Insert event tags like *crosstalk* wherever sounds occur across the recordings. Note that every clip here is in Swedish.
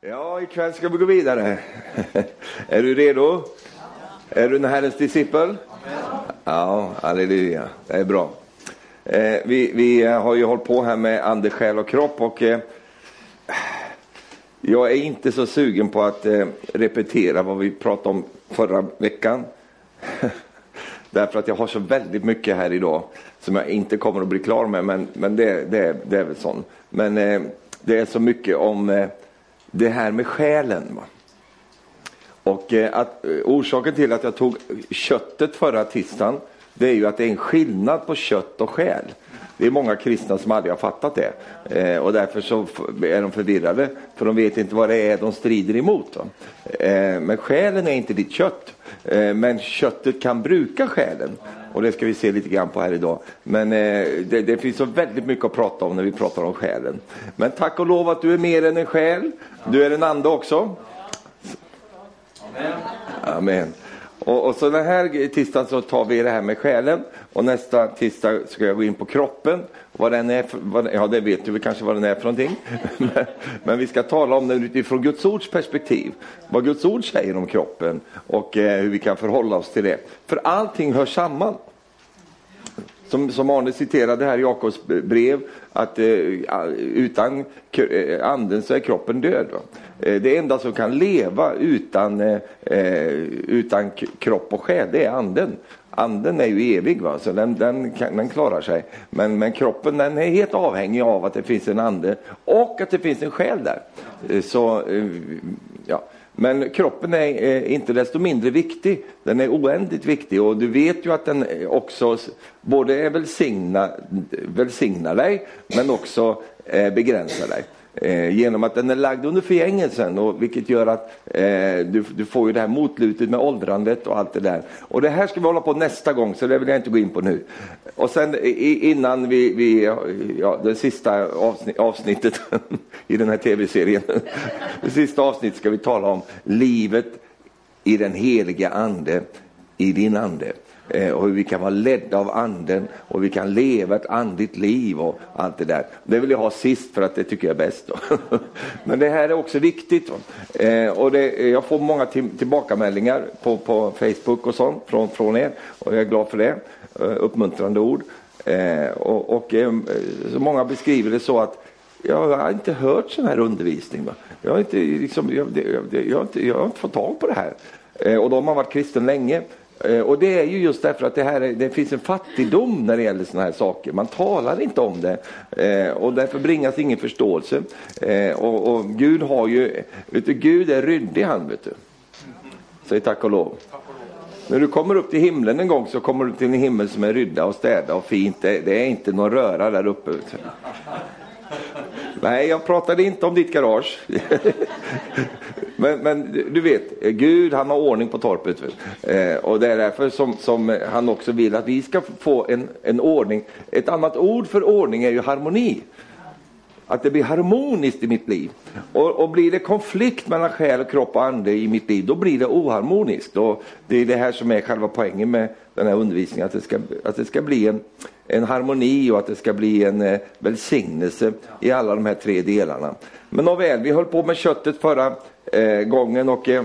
Ja, ikväll ska vi gå vidare. *laughs* är du redo? Är du en Herrens discipel? Ja, halleluja. Det är bra. Eh, vi, vi har ju hållit på här med ande, själ och kropp och eh, jag är inte så sugen på att eh, repetera vad vi pratade om förra veckan. *laughs* Därför att jag har så väldigt mycket här idag som jag inte kommer att bli klar med, men, men det, det, det är väl sånt. Men det är så mycket om det här med själen. Va? Och eh, att, eh, orsaken till att jag tog köttet förra tisdagen, det är ju att det är en skillnad på kött och själ. Det är många kristna som aldrig har fattat det. Eh, och därför så är de förvirrade, för de vet inte vad det är de strider emot. Eh, men själen är inte ditt kött. Eh, men köttet kan bruka själen. Och det ska vi se lite grann på här idag. Men eh, det, det, finns så väldigt mycket att prata om när vi pratar om själen. Men tack och lov att du är mer än en själ. Du är en ande också. Amen. Amen. Och, och, så den här tisdagen så tar vi det här med själen och nästa tisdag ska jag gå in på kroppen. Vad den är för, vad, ja, det vet du kanske vad den är för någonting. *laughs* men, men, vi ska tala om den utifrån Guds ords perspektiv. Vad Guds ord säger om kroppen och eh, hur vi kan förhålla oss till det. För allting hör samman. Som, som Arne citerade här i Jakobs brev, att eh, utan eh, anden så är kroppen död. Va? Eh, det enda som kan leva utan, eh, eh utan kropp och själ, det är anden. Anden är ju evig, va? så den, den, den klarar sig. Men, men kroppen den är helt avhängig av att det finns en ande och att det finns en själ där. Eh, så, eh, ja. Men kroppen är eh, inte desto mindre viktig. Den är oändligt viktig och du vet ju att den också både är välsigna, välsignar dig men också begränsar dig. Eh, genom att den är lagd under förgängelsen, och, vilket gör att eh, du, du, får ju det här motlutet med åldrandet och allt det där. Och det här ska vi hålla på nästa gång, så det vill jag inte gå in på nu. Och sen i, innan vi, vi ja, det sista avsnitt, avsnittet *laughs* i den här tv-serien, *laughs* det sista avsnittet ska vi tala om livet i den heliga ande, i din ande. Eh, och hur vi kan vara ledda av anden och vi kan leva ett andligt liv och allt det där. Det vill jag ha sist för att det tycker jag är bäst. *laughs* Men det här är också viktigt. Eh, och det, jag får många tillbakameldingar på, på Facebook och sånt från, från er och jag är glad för det. Eh, uppmuntrande ord. Och, och många beskriver det så att jag har inte hört sån här undervisning. Va? Jag, har inte, liksom, jag, jag, jag, har inte, jag har inte fått tag på det här. Och de har varit kristen länge. Eh, och det är ju just därför att det, här är, det finns en fattigdom när det gäller sådana här saker. Man talar inte om det eh, och därför bringas ingen förståelse. Eh, och, och, Gud har ju, vet du, Gud är ryddig han vet du. Säg tack och lov. När du kommer upp till himlen en gång så kommer du till en himmel som är rydda och städa och fint. Det, det är inte någon röra där uppe. Nej, jag pratade inte om ditt garage. *laughs* men, men, du vet, Gud han har ordning på torpet. Eh, och det är därför som, som, han också vill att vi ska få en, en ordning. Ett annat ord för ordning är ju harmoni. Att det blir harmoniskt i mitt liv. Och, och blir det konflikt mellan själ, kropp och ande i mitt liv, då blir det oharmoniskt. Och det är det här som är själva poängen med den här undervisningen, att det ska, att det ska bli en, en harmoni och att det ska bli en eh, välsignelse i alla de här tre delarna. Men nåväl, vi höll på med köttet förra eh, gången och eh,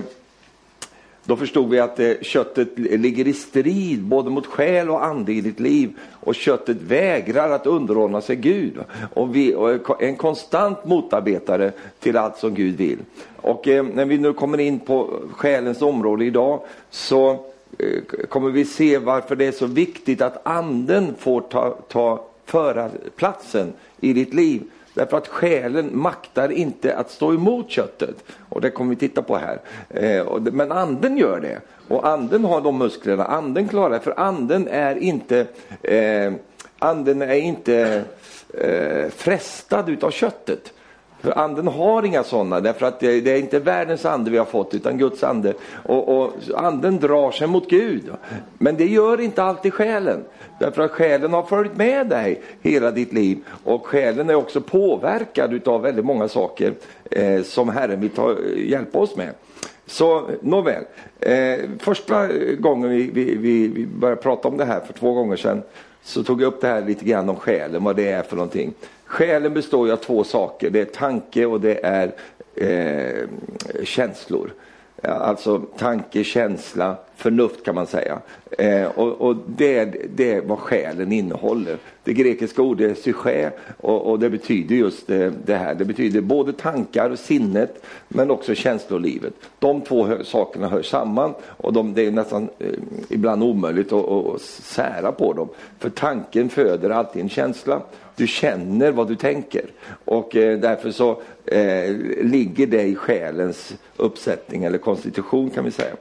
då förstod vi att eh, köttet ligger i strid både mot själ och ande i ditt liv och köttet vägrar att underordna sig Gud och, vi, och en konstant motarbetare till allt som Gud vill. Och eh, när vi nu kommer in på själens område idag så Eh, kommer vi se varför det är så viktigt att anden får ta, ta förarplatsen i ditt liv. Därför att själen maktar inte att stå emot köttet. Och det kommer vi titta på här. Eh, men anden gör det. Och anden har de musklerna. Anden klarar det. För anden är inte, eh, anden är inte eh, frestad utav köttet. För anden har inga sådana, därför att det, är inte världens ande vi har fått, utan Guds ande. Och, och, anden drar sig mot Gud. Men det gör inte alltid själen. Därför att själen har följt med dig hela ditt liv. Och själen är också påverkad av väldigt många saker eh, som Herren vill ta, hjälpa oss med. Så nåväl, eh, första gången vi, vi, vi, vi började prata om det här för två gånger sedan så tog jag upp det här lite grann om själen, vad det är för någonting. Själen består ju av två saker, det är tanke och det är eh, känslor. Alltså tanke, känsla, förnuft kan man säga. Eh, och, och det, det är vad själen innehåller. Det grekiska ordet är psyché och, och, det betyder just det, det, här. Det betyder både tankar och sinnet men också känslolivet. De två hör, sakerna hör samman och de, det är nästan eh, ibland omöjligt att, att, att sära på dem. För tanken föder alltid en känsla. Du känner vad du tänker och eh, därför så eh, ligger det i själens uppsättning eller konstitution kan vi säga.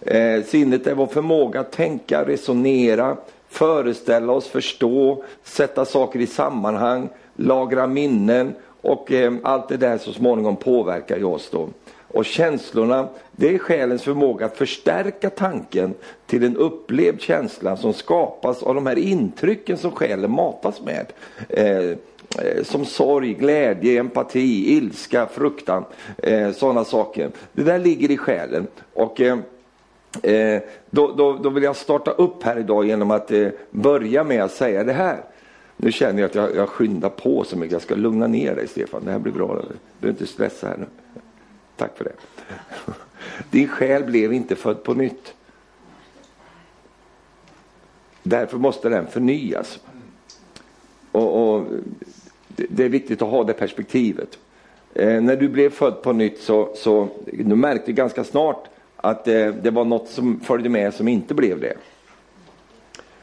Eh, sinnet är vår förmåga att tänka, resonera, föreställa oss, förstå, sätta saker i sammanhang, lagra minnen och eh, allt det där så småningom påverkar ju oss då. Och känslorna, det är själens förmåga att förstärka tanken till en upplevd känsla som skapas av de här intrycken som själen matas med. Eh, Eh, som sorg, glädje, empati, ilska, fruktan, eh, sådana saker. Det där ligger i själen. Och eh, då, då, då, vill jag starta upp här idag genom att börja med att säga det här. Nu känner jag att jag, jag skyndar på så mycket. Jag ska lugna ner dig Stefan. Det här blir bra. Du behöver inte stressa här nu. Tack för det. *laughs* Din själ blev inte född på nytt. Därför måste den förnyas. Och, och det är viktigt att ha det perspektivet. Eh, när du blev född på nytt så, så du märkte ganska snart att det, det var något som följde med som inte blev det.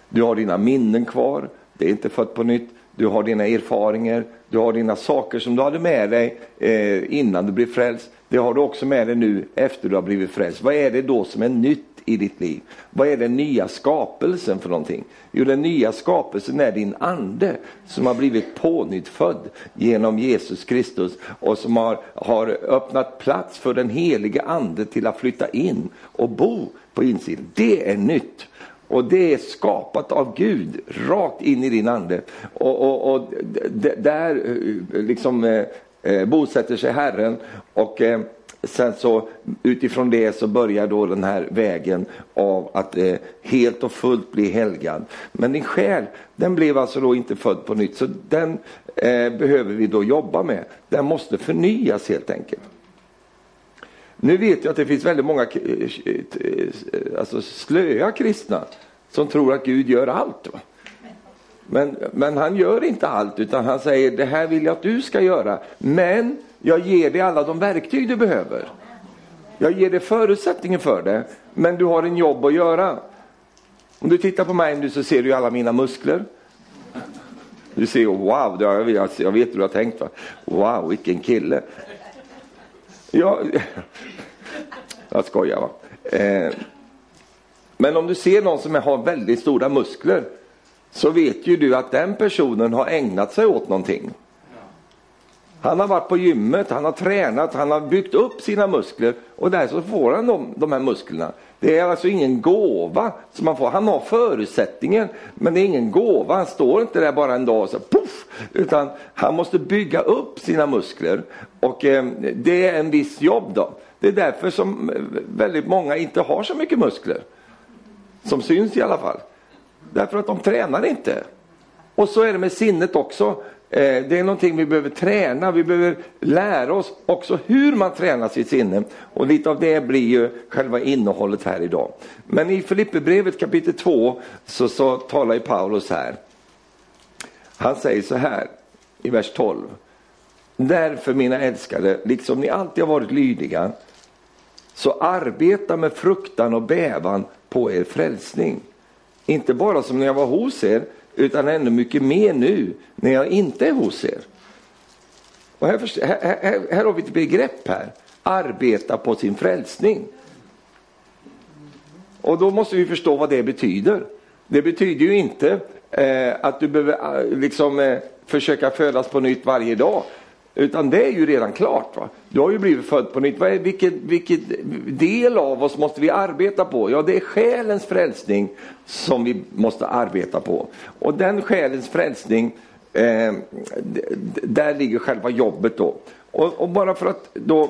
Du har dina minnen kvar, det är inte fött på nytt. Du har dina erfarenheter, du har dina saker som du hade med dig eh, innan du blev frälst. Det har du också med dig nu efter du har blivit frälst. Vad är det då som är nytt i ditt liv? Vad är den nya skapelsen för någonting? Jo, den nya skapelsen är din ande som har blivit pånyttfödd genom Jesus Kristus och som har, har öppnat plats för den helige ande till att flytta in och bo på insidan. Det är nytt. Och det är skapat av Gud rakt in i din ande. Och, och, och där eh, liksom eh, eh, bosätter sig Herren. och eh, sen så utifrån det så börjar då den här vägen av att eh, helt och fullt bli helgad. Men din själ, den blev alltså då inte född på nytt, så den eh, behöver vi då jobba med. Den måste förnyas helt enkelt. Nu vet jag att det finns väldigt många eh, alltså slöa kristna som tror att Gud gör allt. Va? Men, men han gör inte allt utan han säger det här vill jag att du ska göra. Men jag ger dig alla de verktyg du behöver. Jag ger dig förutsättningen för det. Men du har en jobb att göra. Om du tittar på mig nu så ser du alla mina muskler. Du ser, wow, jag vet, hur du har tänkt va. Wow, vilken kille. Jag, *laughs* jag skojar va. Eh, men om du ser någon som har väldigt stora muskler så vet ju du att den personen har ägnat sig åt någonting. Han har varit på gymmet, han har tränat, han har byggt upp sina muskler och där så får han de, de här musklerna. Det är alltså ingen gåva som man får. Han har förutsättningen, men det är ingen gåva. Han står inte där bara en dag och så poff! utan han måste bygga upp sina muskler. Och eh, det är en viss jobb då. Det är därför som eh, väldigt många inte har så mycket muskler. Som syns i alla fall. Därför att de tränar inte. Och så är det med sinnet också. Eh, det är någonting vi behöver träna, vi behöver lära oss också hur man tränar sitt sinne. Och lite av det blir ju själva innehållet här idag. Men i Filipperbrevet kapitel 2 så, så talar ju Paulus här. Han säger så här i vers 12. Därför mina älskade, liksom ni alltid har varit lydiga, så arbeta med fruktan och bävan på er frälsning. Inte bara som när jag var hos er, utan ännu mycket mer nu när jag inte är hos er. Och här, här, här, här har vi ett begrepp här, arbeta på sin frälsning. Och då måste vi förstå vad det betyder. Det betyder ju inte eh, att du behöver eh, liksom, eh, försöka födas på nytt varje dag. Utan det är ju redan klart. Va? Du har ju blivit född på nytt. Vad är, vilket, vilket del av oss måste vi arbeta på? Ja, det är själens frälsning som vi måste arbeta på. Och den själens frälsning, eh, där ligger själva jobbet då. Och, och bara för att då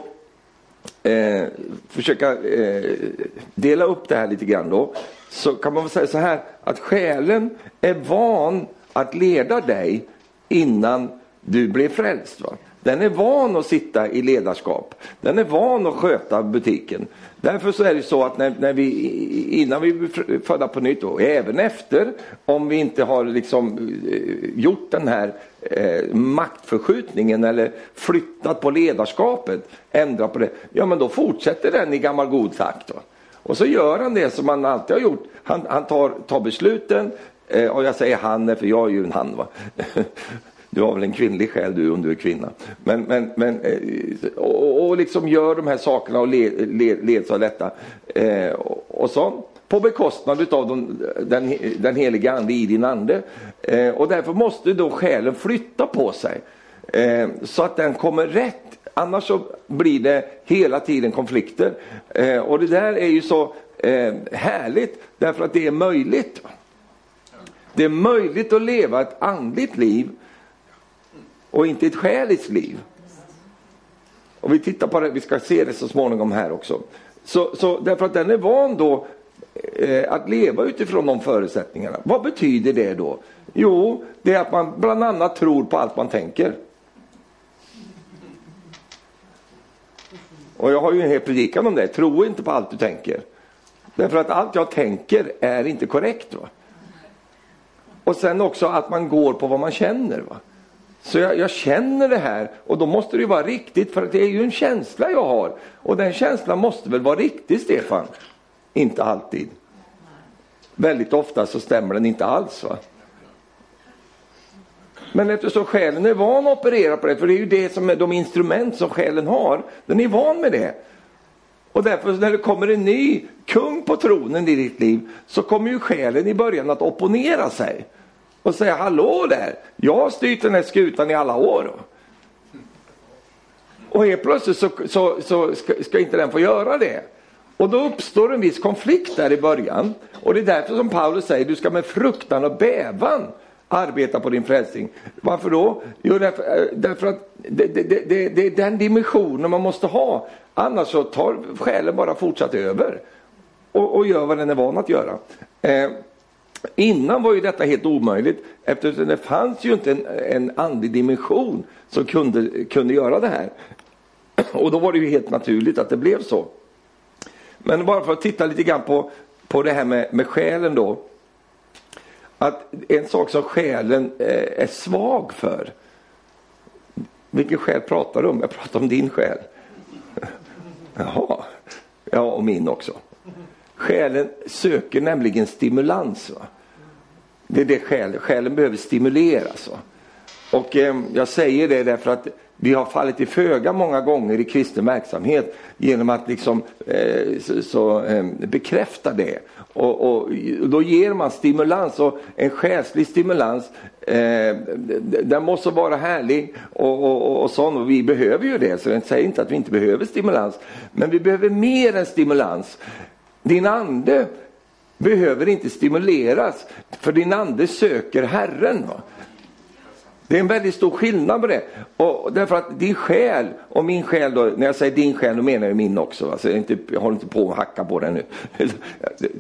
eh, försöka eh, dela upp det här lite grann då, så kan man väl säga så här att själen är van att leda dig innan du blev frälst. Va? Den är van att sitta i ledarskap. Den är van att sköta butiken. Därför så är det så att när, när vi, innan vi blir födda på nytt och även efter, om vi inte har liksom eh, gjort den här eh, maktförskjutningen eller flyttat på ledarskapet, ändrat på det, ja men då fortsätter den i gammal god takt. Då. Och så gör han det som han alltid har gjort. Han, han tar, tar besluten, eh, och jag säger han för jag är ju en han. Va? *laughs* Du har väl en kvinnlig själ du om du är kvinna. Men, men, men, eh, och, och liksom gör de här sakerna och led, led, leds av detta. Eh, och, och så på bekostnad av de, den, den heliga ande i din ande. Eh, och därför måste då själen flytta på sig. Eh, så att den kommer rätt. Annars så blir det hela tiden konflikter. Eh, och det där är ju så eh, härligt därför att det är möjligt. Det är möjligt att leva ett andligt liv och inte ett själiskt liv. Och vi tittar på det, vi ska se det så småningom här också. Så, så därför att den är van då eh, att leva utifrån de förutsättningarna. Vad betyder det då? Jo, det är att man bland annat tror på allt man tänker. Och jag har ju en hel predikan om det, tro inte på allt du tänker. Därför att allt jag tänker är inte korrekt. Va? Och sen också att man går på vad man känner. Va? Så jag, jag, känner det här och då måste det ju vara riktigt för att det är ju en känsla jag har. Och den känslan måste väl vara riktig Stefan? Inte alltid. Väldigt ofta så stämmer den inte alls. Va? Men eftersom själen är van att operera på det, för det är ju det som är de instrument som själen har, den är van med det. Och därför när det kommer en ny kung på tronen i ditt liv så kommer ju själen i början att opponera sig och säga hallå där, jag har styrt den här skutan i alla år. Och helt plötsligt så, så, så ska, ska, inte den få göra det. Och då uppstår en viss konflikt där i början. Och det är därför som Paulus säger, du ska med fruktan och bävan arbeta på din frälsning. Varför då? Jo, därför, eh, därför att det, det, det, det, är den dimensionen man måste ha. Annars så tar själen bara fortsatt över och, och gör vad den är van att göra. Eh, Innan var ju detta helt omöjligt eftersom det fanns ju inte en, en andlig dimension som kunde, kunde göra det här. Och då var det ju helt naturligt att det blev så. Men bara för att titta lite grann på, på det här med, med själen då. Att en sak som själen eh, är svag för. Vilken själ pratar du om? Jag pratar om din själ. *laughs* Jaha, ja och min också. Själen söker nämligen stimulans. Va? Det är det själen, själen behöver stimuleras. Va? Och eh, jag säger det därför att vi har fallit i föga många gånger i kristen verksamhet genom att liksom eh, så, så eh, bekräfta det. Och, och, då ger man stimulans och en själslig stimulans eh, den måste vara härlig och, och, och sån och vi behöver ju det så jag säger inte att vi inte behöver stimulans. Men vi behöver mer än stimulans. Din ande behöver inte stimuleras, för din ande söker Herren. Va? Det är en väldigt stor skillnad på det. Och därför att din själ, och min själ då, när jag säger din själ, då menar jag min också. Alltså jag, inte, jag håller inte på att hacka på den nu. *laughs*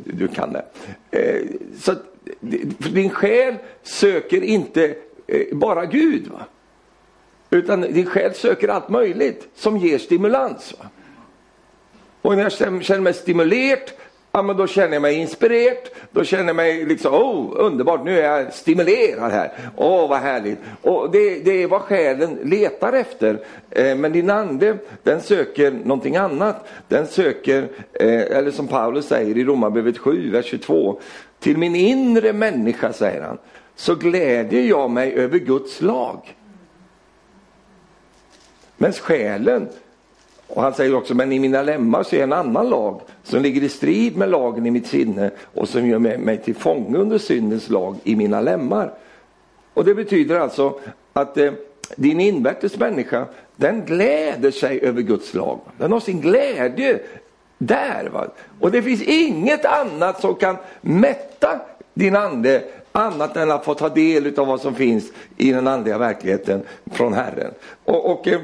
Du kan det. Eh, så din själ söker inte eh, bara Gud. Va? Utan din själ söker allt möjligt som ger stimulans. Va? Och när jag känner mig stimulerad, ja, men då känner jag mig inspirerad. Då känner jag mig liksom, oh underbart, nu är jag stimulerad här. Åh oh, vad härligt. Och det, det är vad själen letar efter. Eh, men din ande, den söker någonting annat. Den söker, eh, eller som Paulus säger i Romarbrevet 7, vers 22. Till min inre människa, säger han, så glädjer jag mig över Guds lag. Men själen och han säger också, men i mina lemmar ser jag en annan lag som ligger i strid med lagen i mitt sinne och som gör mig till fånge under syndens lag i mina lemmar. Och det betyder alltså att eh, din invärtes människa, den gläder sig över Guds lag. Den har sin glädje där. Va? Och det finns inget annat som kan mätta din ande annat än att få ta del av vad som finns i den andliga verkligheten från Herren. Och, och eh,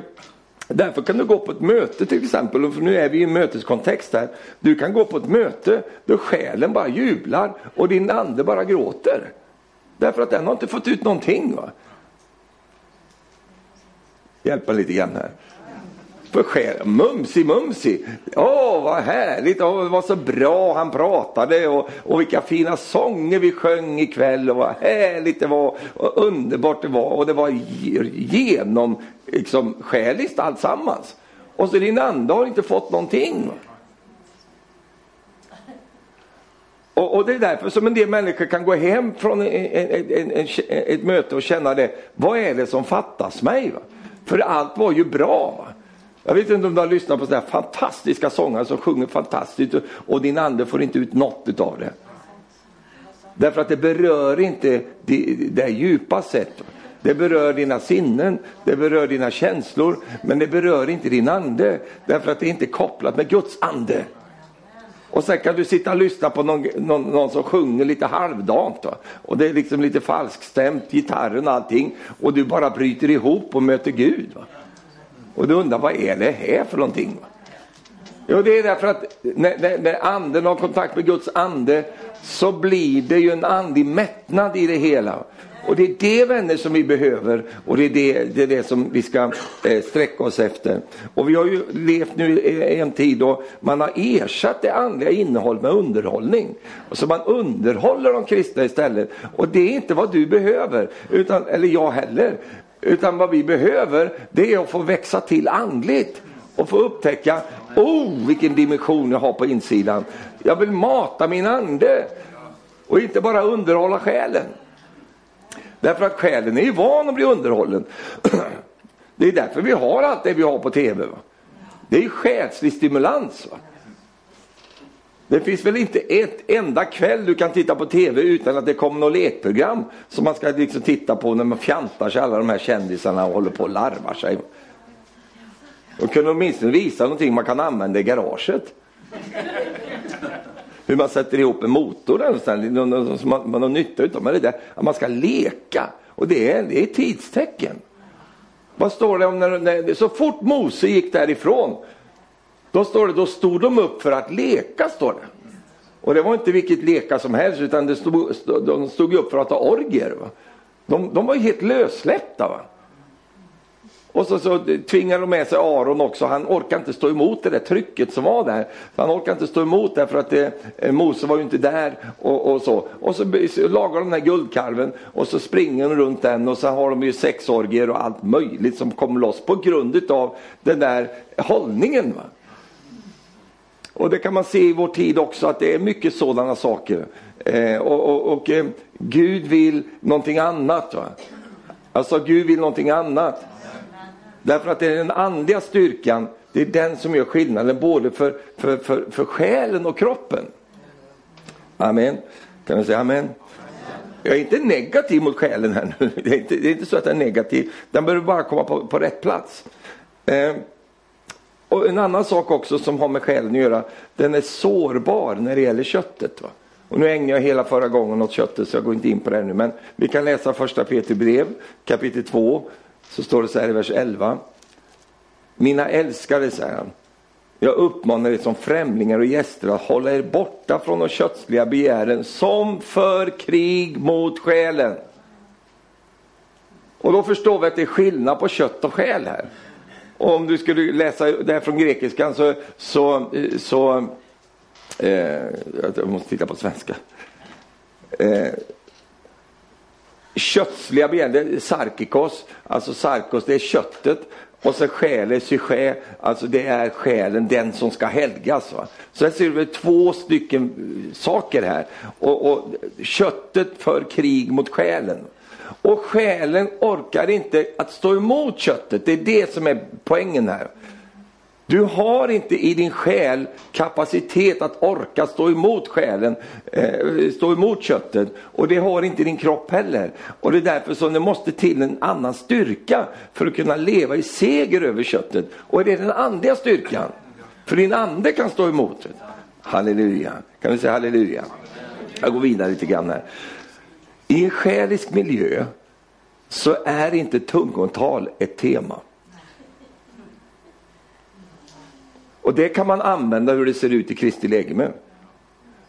Därför kan du gå på ett möte till exempel, för nu är vi i en möteskontext här. Du kan gå på ett möte där själen bara jublar och din ande bara gråter. Därför att den har inte fått ut någonting. Va? hjälpa lite grann här. För själ, mumsi mumsi. Åh, vad härligt, Oh, det var så bra han pratade och, och vilka fina sånger vi sjöng ikväll och vad härligt det var och underbart det var och det var genom liksom, själiskt alltsammans. Och så din ande har inte fått någonting. Och, och, det är därför som en del människor kan gå hem från ett möte och känna det, vad är det som fattas mig? Va? För allt var ju bra. Va? Jag vet inte om du har lyssnat på sådana fantastiska sångare som sjunger fantastiskt och din ande får inte ut något av det. Därför att det berör inte det, det djupa sätt. Det berör dina sinnen, det berör dina känslor, men det berör inte din ande. Därför att det är inte kopplat med Guds ande. Och sen kan du sitta och lyssna på någon, någon, någon som sjunger lite halvdant. Va? Och det är liksom lite falskstämt, gitarren och allting. Och du bara bryter ihop och möter Gud. Va? Och du undrar, vad är det här för någonting? Jo, det är därför att när, när, när anden har kontakt med Guds ande så blir det ju en andlig mättnad i det hela. Och det är det vänner som vi behöver och det är det, det, är det som vi ska eh, sträcka oss efter. Och vi har ju levt nu i en tid då man har ersatt det andliga innehållet med underhållning. Och så man underhåller de kristna istället. Och det är inte vad du behöver, utan, eller jag heller. Utan vad vi behöver det är att få växa till andligt och få upptäcka, oh vilken dimension jag har på insidan. Jag vill mata min ande och inte bara underhålla själen. Därför att själen är ju van att bli underhållen. *clears throat* Det är därför vi har allt det vi har på tv. Va? Det är ju själslig stimulans. Va? Det finns väl inte ett enda kväll du kan titta på tv utan att det kommer något lekprogram som man ska liksom titta på när man fjantar sig alla de här kändisarna och håller på och larvar sig. Och kunde åtminstone visa någonting man kan använda i garaget hur man sätter ihop en motor eller liksom, som man, man har nytta utav. Men det där att man ska leka och det är, det är tidstecken. Vad står det om när, när, så fort Mose gick därifrån då står det, då stod de upp för att leka står det. Och det var inte vilket leka som helst utan det stod, de stod upp för att ha orger. Va? De, de var helt lössläppta. Va? Och så, så tvingade de med sig Aron också. Han orkade inte stå emot det där trycket som var där. Han orkade inte stå emot det för att det, Mose var ju inte där. Och, och, så. och så, så lagar de den här guldkalven och så springer de runt den och så har de ju sexorgier och allt möjligt som kommer loss på grund av den där hållningen. Va? Och det kan man se i vår tid också att det är mycket sådana saker. Eh, och, och, och eh, Gud vill någonting annat. Va? Alltså Gud vill någonting annat. Därför att det är den andliga styrkan, det är den som gör skillnaden både för, för, för, för själen och kroppen. Amen. Kan du säga amen? Jag är inte negativ mot själen här nu. *laughs* Det är inte, det är inte så att jag är negativ. Den behöver bara komma på, på rätt plats. Eh, och En annan sak också som har med själen att göra, den är sårbar när det gäller köttet. Va? Och nu ägnar jag hela förra gången åt köttet så jag går inte in på det nu. Men vi kan läsa första Peter brev kapitel 2 så står det så här i vers 11. Mina älskade, säger han, jag uppmanar er som främlingar och gäster att hålla er borta från de kötsliga begären som för krig mot själen. Och då förstår vi att det är skillnad på kött och själ här. Och om du skulle läsa det här från grekiskan så, så, så eh, jag måste titta på svenska. Eh, köttsliga ben, det är sarkikos, alltså sarkos det är köttet och så själen, psyché, alltså det är själen, den som ska helgas. Va? Så här ser vi två stycken saker här. Och, och köttet för krig mot själen. Och själen orkar inte att stå emot köttet, det är det som är poängen här. Du har inte i din själ kapacitet att orka stå emot själen, eh, stå emot köttet. Och det har inte din kropp heller. Och det är därför som det måste till en annan styrka för att kunna leva i seger över köttet. Och det är den andliga styrkan. För din ande kan stå emot. Halleluja. Kan du säga halleluja? Jag går vidare lite grann här. I en själisk miljö så är inte tungotal ett tema. Och det kan man använda hur det ser ut i Kristi lägeme.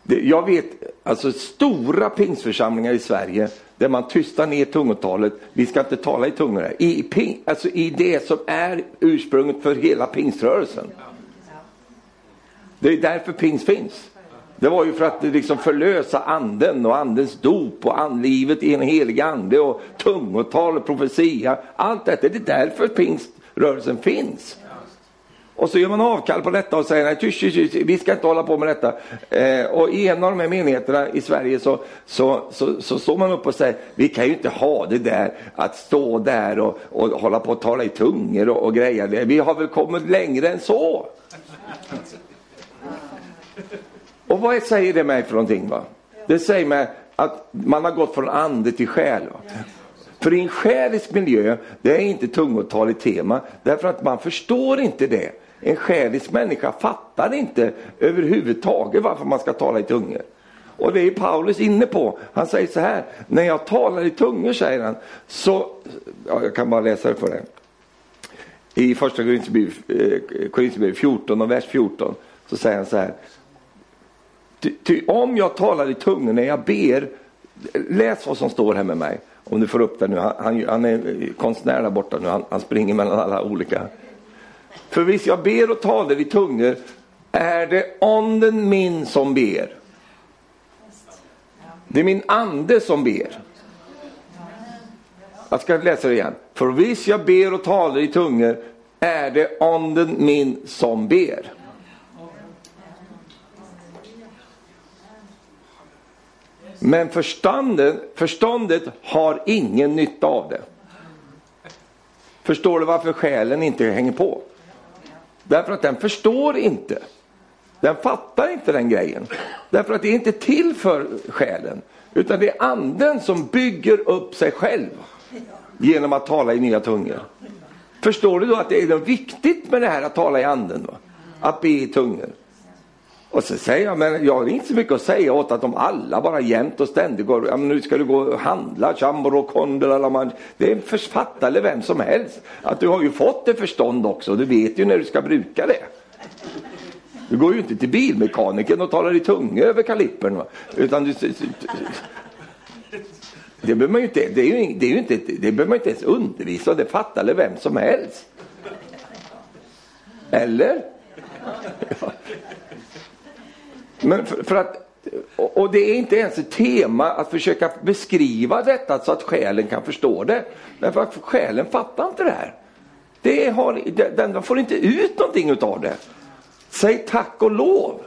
Jag vet, alltså stora pingsförsamlingar i Sverige, där man tystar ner tungotalet. Vi ska inte tala i tungor här. I, ping, alltså i det som är ursprunget för hela pingströrelsen. Det är därför pingst finns. Det var ju för att liksom förlösa anden och andens dop och andlivet i en helig ande och tungotal och profetia. Allt detta, det är därför pingströrelsen finns. Och så gör man avkall på detta och säger nej, vi ska inte hålla på med detta. Eh, och i en av de här menigheterna i Sverige så, så, så, så står man upp och säger vi kan ju inte ha det där att stå där och, och hålla på och tala i tungor och, och grejer. Vi har väl kommit längre än så. Och vad säger det mig för någonting? Va? Det säger mig att man har gått från ande till själ. Va? För i en själisk miljö, det är inte tungotaligt tema, därför att man förstår inte det. En själisk människa fattar inte överhuvudtaget varför man ska tala i tungor. Och det är Paulus inne på. Han säger så här, när jag talar i tungor, säger han, så, ja, jag kan bara läsa det för dig. I första Korinthierbrevet 14 och vers 14 så säger han så här, ty, ty, om jag talar i tungor när jag ber, läs vad som står här med mig. Om du får upp det nu, han, han, han är konstnär där borta nu, han, han springer mellan alla olika. För visst jag ber och talar i tungor är det anden min som ber. Det är min ande som ber. Jag ska läsa det igen. För visst jag ber och talar i tungor är det anden min som ber. Men förståndet, förståndet har ingen nytta av det. Förstår du varför själen inte hänger på? Därför att den förstår inte. Den fattar inte den grejen. Därför att det är inte till för själen. Utan det är anden som bygger upp sig själv genom att tala i nya tungor. Förstår du då att det är viktigt med det här att tala i anden? Va? Att be i tungor. Och så säger jag, men jag har inte så mycket att säga åt att de alla bara jämt och ständigt går, ja, men nu ska du gå och handla, chambro, kondel, det författar eller vem som helst. Att du har ju fått det förstånd också, du vet ju när du ska bruka det. Du går ju inte till bilmekanikern och talar i tunga över kalippern. Va? Utan du, det behöver man ju inte, det är ju, det är ju inte, det behöver man inte ens undervisa, det fattar eller vem som helst. Eller? Ja. Men för, för, att, och det är inte ens ett tema att försöka beskriva detta så att själen kan förstå det. Därför att själen fattar inte det här. Det har, den får inte ut någonting utav det. Säg tack och lov.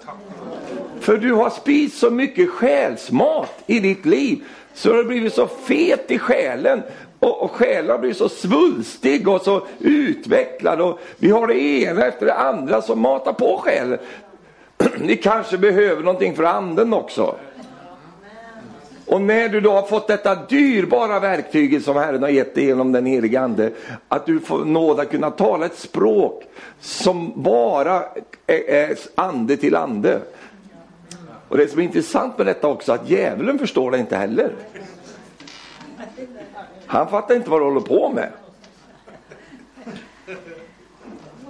För du har spist så mycket själsmat i ditt liv så du har blivit så fet i själen och, och själen har blivit så svulstig och så utvecklad och vi har det ena efter det andra som matar på själen. *clears throat* Ni kanske behöver någonting för anden också. Och när du då har fått detta dyrbara verktyg som Herren har gett dig genom den helige Ande, att du får nåd att kunna tala ett språk som bara är, är ande till ande. Och det som är intressant med detta också, att djävulen förstår det inte heller. Han fattar inte vad du håller på med.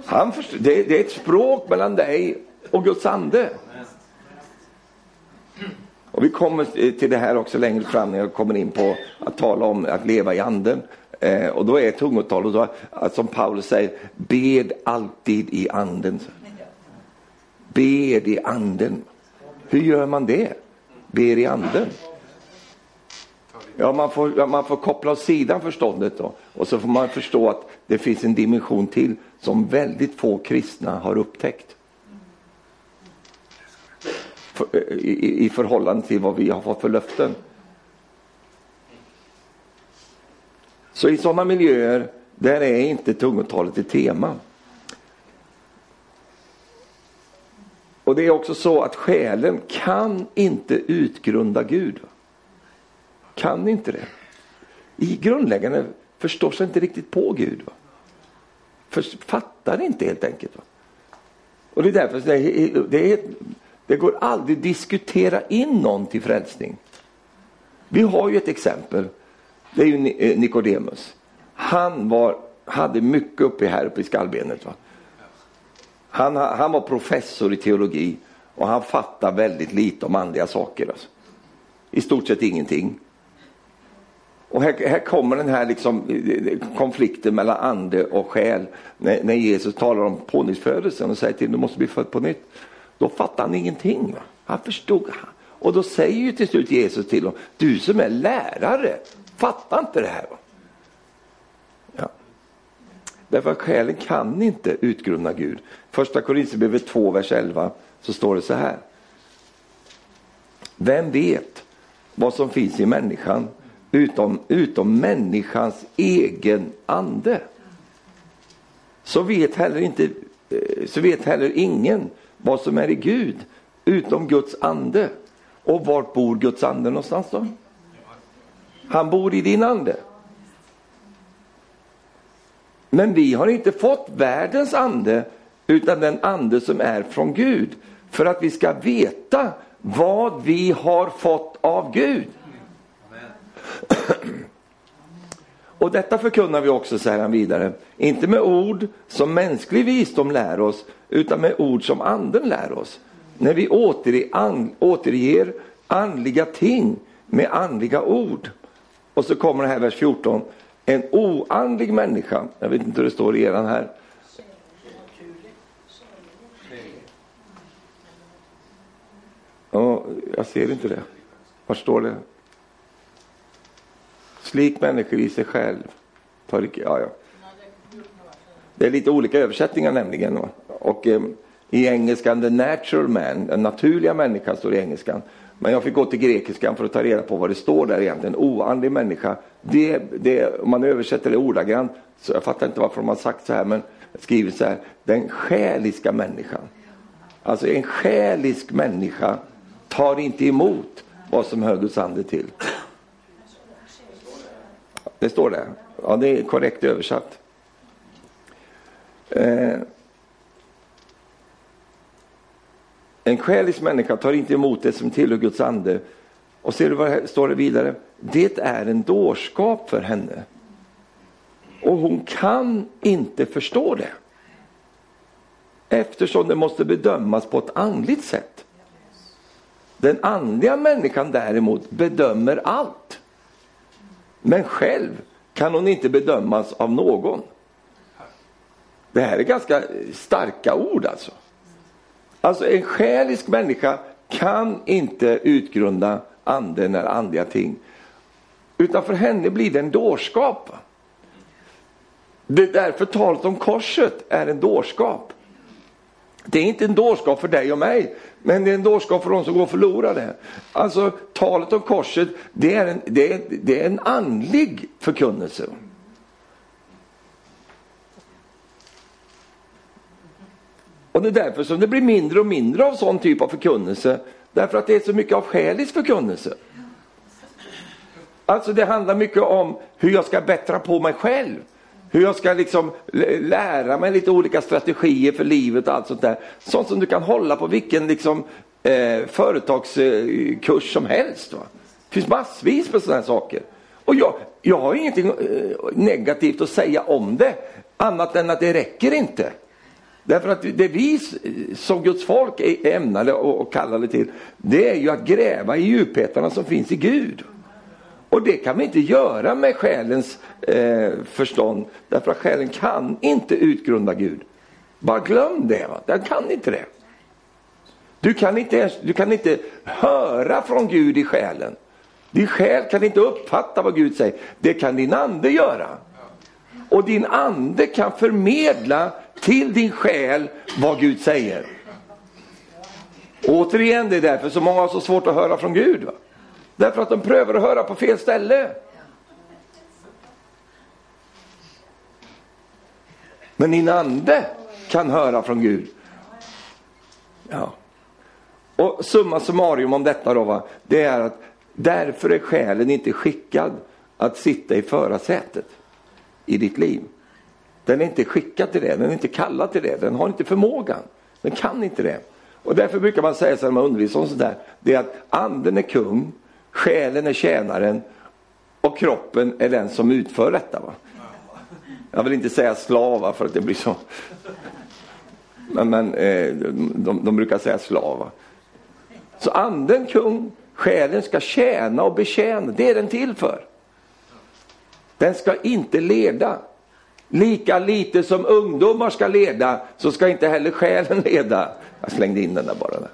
Han förstår, det, det är ett språk mellan dig och Guds ande. Och vi kommer eh, till det här också längre fram när jag kommer in på att tala om att leva i anden. Eh, och då är tungotal, och då, som Paulus säger, bed alltid i anden. Bed i anden. Hur gör man det? Ber i anden. Ja, man får, man får koppla åt sidan förståndet då. Och så får man förstå att det finns en dimension till som väldigt få kristna har upptäckt för, eh, i, i förhållande till vad vi har fått för löften. Så i sådana miljöer, där är inte tungotalet ett tema. Och det är också så att själen kan inte utgrunda Gud. Kan inte det. I grundläggande förstår sig inte riktigt på Gud. Va? Fattar inte helt enkelt. Va? Och det är därför det är, det är det går aldrig att diskutera in någon till frälsning. Vi har ju ett exempel. Det är ju eh, Nikodemus. Han var, hade mycket uppe här uppe i skallbenet. Va? Han, han var professor i teologi och han fattade väldigt lite om andliga saker. Alltså. I stort sett ingenting. Och här, här kommer den här liksom, eh, eh, konflikten mellan ande och själ. När, när Jesus talar om pånyttfödelsen och säger till du måste bli född på nytt. Då fattade han ingenting. Va? Han förstod. Och då säger ju till slut Jesus till honom, du som är lärare, fattar inte det här. Va? Ja. Därför att själen kan inte utgrunda Gud. Första Korinthierbrevet 2, vers 11, så står det så här. Vem vet vad som finns i människan utom, utom människans egen ande? Så vet heller inte eh, så vet heller ingen vad som är i Gud utom Guds ande. Och vart bor Guds ande någonstans då? Han bor i din ande. Men vi har inte fått världens ande utan den ande som är från Gud för att vi ska veta vad vi har fått av Gud. Och detta förkunnar vi också, säger han vidare, inte med ord som mänsklig visdom lär oss, utan med ord som anden lär oss. När vi återger andliga ting med andliga ord. Och så kommer det här vers 14. En oandlig människa, jag vet inte hur det står i eran här. Ja, jag ser inte det. Var står det? Slik människor i sig själv. ja, ja. Det är lite olika översättningar nämligen. Och eh, i engelskan the natural man, den naturliga människan står i engelskan. Men jag fick gå till grekiskan för att ta reda på vad det står där egentligen. Oandlig människa. Det, det, om man översätter det ordagrant, så jag fattar inte varför de har sagt så här, men skrivit så här. Den själiska människan. Alltså en själisk människa tar inte emot vad som hör Guds ande till. Det står det. Ja, det är korrekt översatt. Eh, en själisk människa tar inte emot det som tillhör Guds ande. Och ser du vad det står det vidare? Det är en dårskap för henne. Och hon kan inte förstå det. Eftersom det måste bedömas på ett andligt sätt. Den andliga människan däremot bedömer allt. Men själv kan hon inte bedömas av någon. Det här är ganska starka ord alltså. Alltså en själisk människa kan inte utgrunda anden eller andliga ting. Utan för henne blir det en dårskap. Det är därför talet om korset är en dårskap. Det är inte en dårskap för dig och mig, men det är en dårskap för de som går förlorade. Alltså talet om korset, det är en, det är, det är en andlig förkunnelse. Och det är därför som det blir mindre och mindre av sån typ av förkunnelse. Därför att det är så mycket av själisk förkunnelse. Alltså det handlar mycket om hur jag ska bättra på mig själv. Hur jag ska liksom lära mig lite olika strategier för livet och allt sånt där. Sånt som du kan hålla på vilken liksom, eh, företagskurs som helst. Va? Det finns massvis med sådana här saker. Och jag, jag har ingenting eh, negativt att säga om det, annat än att det räcker inte. Därför att det vi som Guds folk är ämnade och kallade till, det är ju att gräva i djupheterna som finns i Gud. Och det kan vi inte göra med själens eh, förstånd, därför att själen kan inte utgrunda Gud. Bara glöm det, va? den kan inte det. Du kan inte, du kan inte höra från Gud i själen. Din själ kan inte uppfatta vad Gud säger. Det kan din ande göra. Och din ande kan förmedla till din själ vad Gud säger. Återigen, det är därför så många har så svårt att höra från Gud. Va? Därför att de prövar att höra på fel ställe. Men din ande kan höra från Gud. Ja. Och summa summarum om detta då, va? det är att därför är själen inte skickad att sitta i förarsätet i ditt liv. Den är inte skickad till det, den är inte kallad till det, den har inte förmågan. Den kan inte det. Och därför brukar man säga så när man undervisar om sånt där, det är att anden är kung, själen är tjänaren och kroppen är den som utför detta. Va? Jag vill inte säga slava för att det blir så. Men, men eh, de, de, brukar säga slava. Så anden kung, själen ska tjäna och betjäna, det är den till för. Den ska inte leda. Lika lite som ungdomar ska leda så ska inte heller själen leda. Jag slängde in den där bara. Där.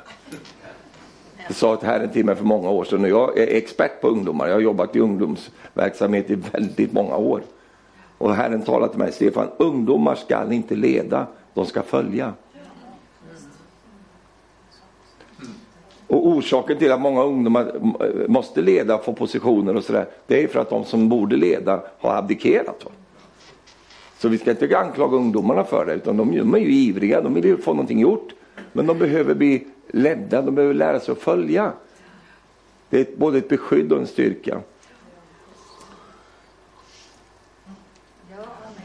Det sa ett Herren till mig för många år sedan jag är expert på ungdomar. Jag har jobbat i ungdomsverksamhet i väldigt många år. Och Herren talade till mig, Stefan, ungdomar ska inte leda, de ska följa. Och orsaken till att många ungdomar måste leda, få positioner och sådär, det är för att de som borde leda har abdikerat. Så vi ska inte anklaga ungdomarna för det, utan de, de är ju ivriga, de vill ju få någonting gjort. Men de behöver bli ledda, de behöver lära sig att följa. Det är både ett beskydd och en styrka.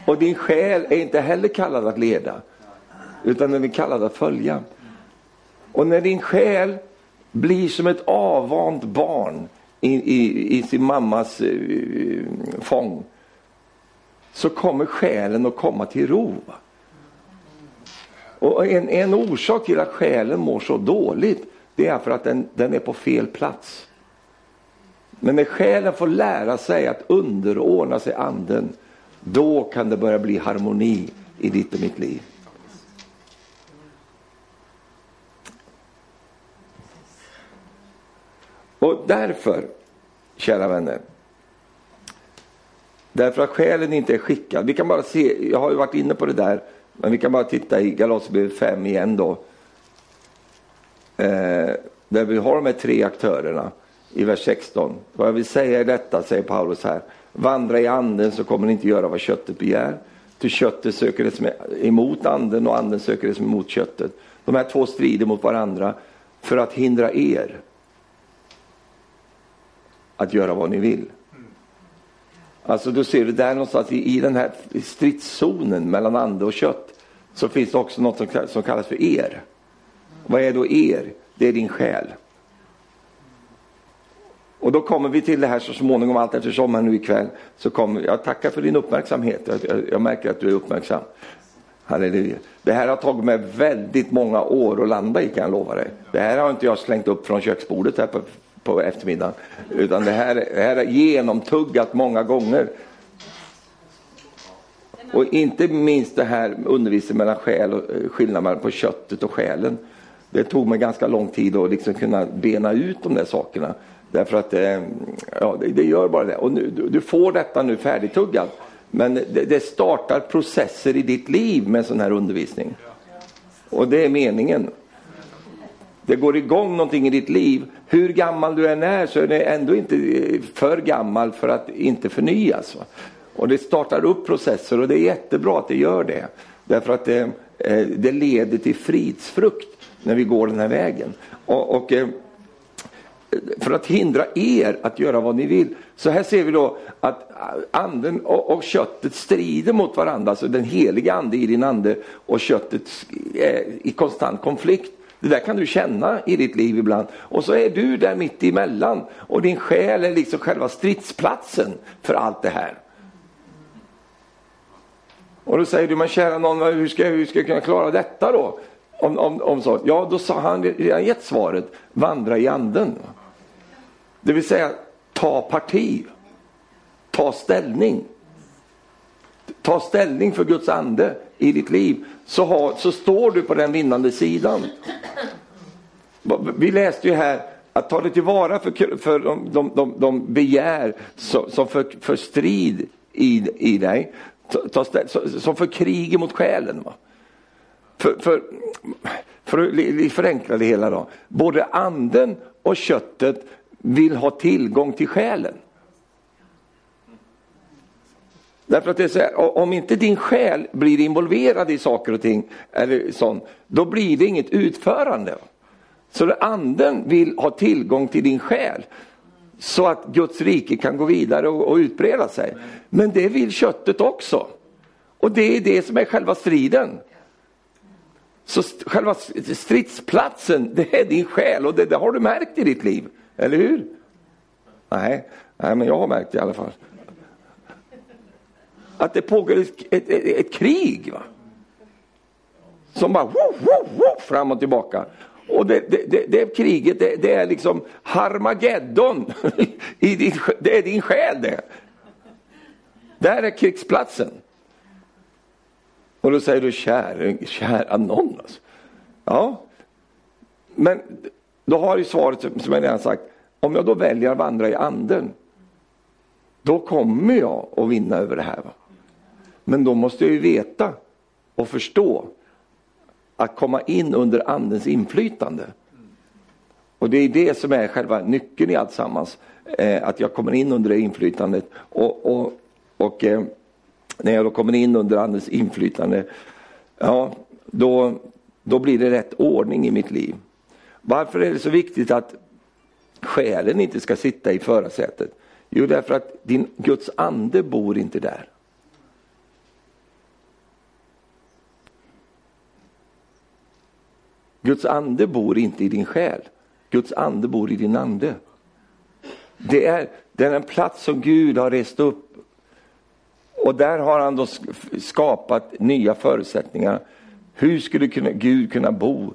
Och din själ är inte heller kallad att leda, utan den är kallad att följa. Och när din själ blir som ett avvant barn i, i, i sin mammas uh, fång, så kommer själen att komma till ro. Och en, en orsak till att själen mår så dåligt, det är för att den, den är på fel plats. Men när själen får lära sig att underordna sig anden, då kan det börja bli harmoni i ditt och mitt liv. Och därför, kära vänner, därför att själen inte är skickad. Vi kan bara se, jag har ju varit inne på det där, men vi kan bara titta i Galaterbrevet 5 igen då. Eh, där vi har de här tre aktörerna i vers 16. Vad jag vill säga är detta, säger Paulus här. Vandra i anden så kommer ni inte göra vad köttet begär. Till köttet söker det som är emot anden och anden söker det som är emot köttet. De här två strider mot varandra för att hindra er att göra vad ni vill. Alltså du ser det där någonstans i, i den här stridszonen mellan ande och kött så finns det också något som, som kallas för er. Vad är då er? Det är din själ. Och då kommer vi till det här så småningom allt eftersom här nu ikväll. Så kommer, jag tackar för din uppmärksamhet. Jag, jag märker att du är uppmärksam. Halleluja. Det här har tagit mig väldigt många år att landa i kan jag lova dig. Det här har inte jag slängt upp från köksbordet här på, på eftermiddagen. Utan det här, det här är genomtuggat många gånger. Och inte minst det här undervisningen mellan själ och eh, skillnaden på köttet och själen. Det tog mig ganska lång tid att liksom kunna bena ut de där sakerna. Därför att eh, ja, det, gör bara det. Och nu, du, du får detta nu färdigtuggat. Men det, det, startar processer i ditt liv med sån här undervisning. Och det är meningen. Det går igång någonting i ditt liv. Hur gammal du än är så är du ändå inte eh, för gammal för att inte förnyas. Och det startar upp processer och det är jättebra att det gör det. Därför att det, det leder till fridsfrukt när vi går den här vägen. Och, och för att hindra er att göra vad ni vill. Så här ser vi då att anden och, och köttet strider mot varandra. Alltså den heliga ande i din ande och köttet är i konstant konflikt. Det där kan du känna i ditt liv ibland. Och så är du där mitt emellan och din själ är liksom själva stridsplatsen för allt det här. Och då säger du, men kära någon, hur ska, hur ska jag kunna klara detta då? Om, om, om så. Ja, då sa han redan gett svaret, vandra i anden. Det vill säga, ta parti. Ta ställning. Ta ställning för Guds ande i ditt liv. Så, har, så står du på den vinnande sidan. Vi läste ju här att ta det tillvara för, för de, de, de, de begär som för, för strid i, i dig ta, som för krig mot själen. Va? För, för, för att förenkla det hela då. Både anden och köttet vill ha tillgång till själen. Därför att det är så här, om inte din själ blir involverad i saker och ting, eller sånt, då blir det inget utförande. Så anden vill ha tillgång till din själ så att Guds rike kan gå vidare och, och utbreda sig. Men det vill köttet också. Och det är det som är själva striden. Så själva stridsplatsen, det är din själ och det, det har du märkt i ditt liv. Eller hur? Nej, nej men jag har märkt det i alla fall. Att det pågår ett, ett, ett, ett krig. Va? Som bara woof, woof, woof, fram och tillbaka. Och det, det, det, det kriget, det, det, är liksom Harmageddon. *laughs* I din, det är din själ det. Där är krigsplatsen. Och då säger du, kära, kära någon alltså. Ja, men då har ju svaret som jag redan sagt, om jag då väljer att vandra i anden, då kommer jag att vinna över det här. Va? Men då måste jag ju veta och förstå att komma in under andens inflytande. Och det är det som är själva nyckeln i allt sammans. Eh, att jag kommer in under det inflytandet. Och, och, och eh, när jag då kommer in under andens inflytande, ja, då, då blir det rätt ordning i mitt liv. Varför är det så viktigt att själen inte ska sitta i förarsätet? Jo, därför att din Guds ande bor inte där. Guds ande bor inte i din själ. Guds ande bor i din ande. Det är, det är en plats som Gud har rest upp. Och där har han då skapat nya förutsättningar. Hur skulle Gud kunna bo?